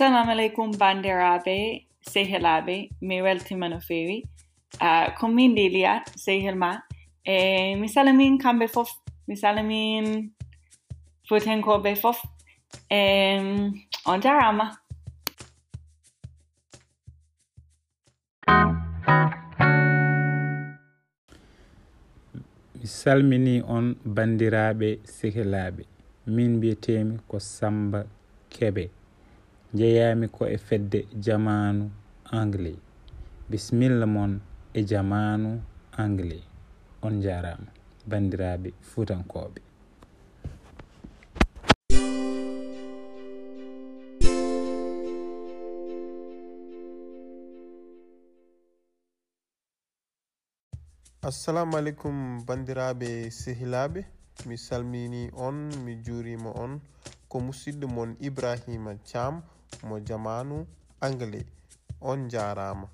assalamu aleykum bandiraɓe sehelaɓe mi weltima no fewi. Uh, kon min delia sehel ma. E mi salamin kamɓe fof mi salamin fotenkoɓe fof. E on jarama. mi salmini on bandiraɓe sehelaɓe min mbiyetemi ko samba keɓe jeeyami ko e fedde jamanu anglais bisimilla moon e jamanu anglais on jarama bandiraɓe fuutankoɓe assalamu aleykum bandiraɓe sehilaɓe. Mi salmini on mi juurima on ko musidɗo mon ibrahima thiam mo jamanu anglais. On jarama.